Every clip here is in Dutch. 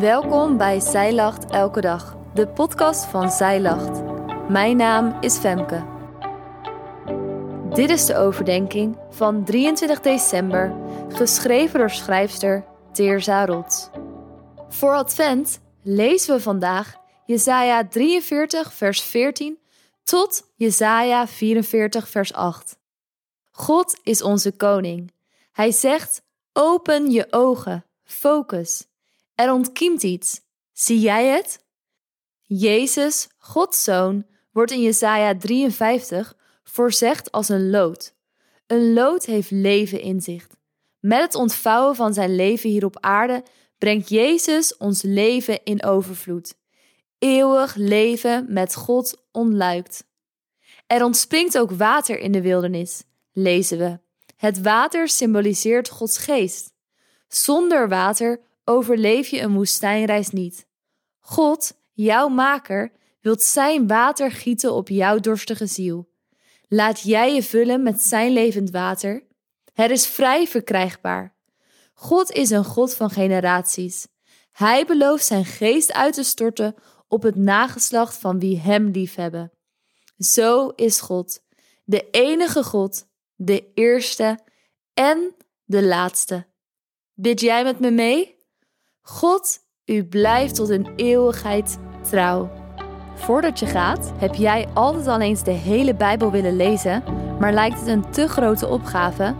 Welkom bij Zij Lacht Elke Dag, de podcast van Zij Lacht. Mijn naam is Femke. Dit is de overdenking van 23 december, geschreven door schrijfster Teerza Rots. Voor Advent lezen we vandaag Jesaja 43 vers 14 tot Jesaja 44 vers 8. God is onze koning. Hij zegt: Open je ogen, focus. Er ontkiemt iets. Zie jij het? Jezus, Gods zoon, wordt in Jesaja 53 voorzegd als een lood. Een lood heeft leven in zich. Met het ontvouwen van zijn leven hier op aarde brengt Jezus ons leven in overvloed. Eeuwig leven met God ontluikt. Er ontspringt ook water in de wildernis, lezen we. Het water symboliseert Gods geest. Zonder water overleef je een woestijnreis niet. God, jouw maker, wilt zijn water gieten op jouw dorstige ziel. Laat jij je vullen met zijn levend water. Het is vrij verkrijgbaar. God is een God van generaties. Hij belooft zijn geest uit te storten op het nageslacht van wie hem liefhebben. Zo is God, de enige God, de eerste en de laatste. Bid jij met me mee? God, u blijft tot een eeuwigheid trouw. Voordat je gaat, heb jij altijd al eens de hele Bijbel willen lezen, maar lijkt het een te grote opgave?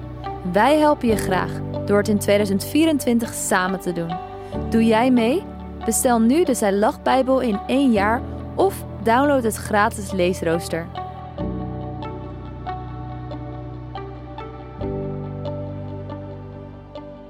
Wij helpen je graag door het in 2024 samen te doen. Doe jij mee? Bestel nu de Zij Lach Bijbel in één jaar of download het gratis leesrooster.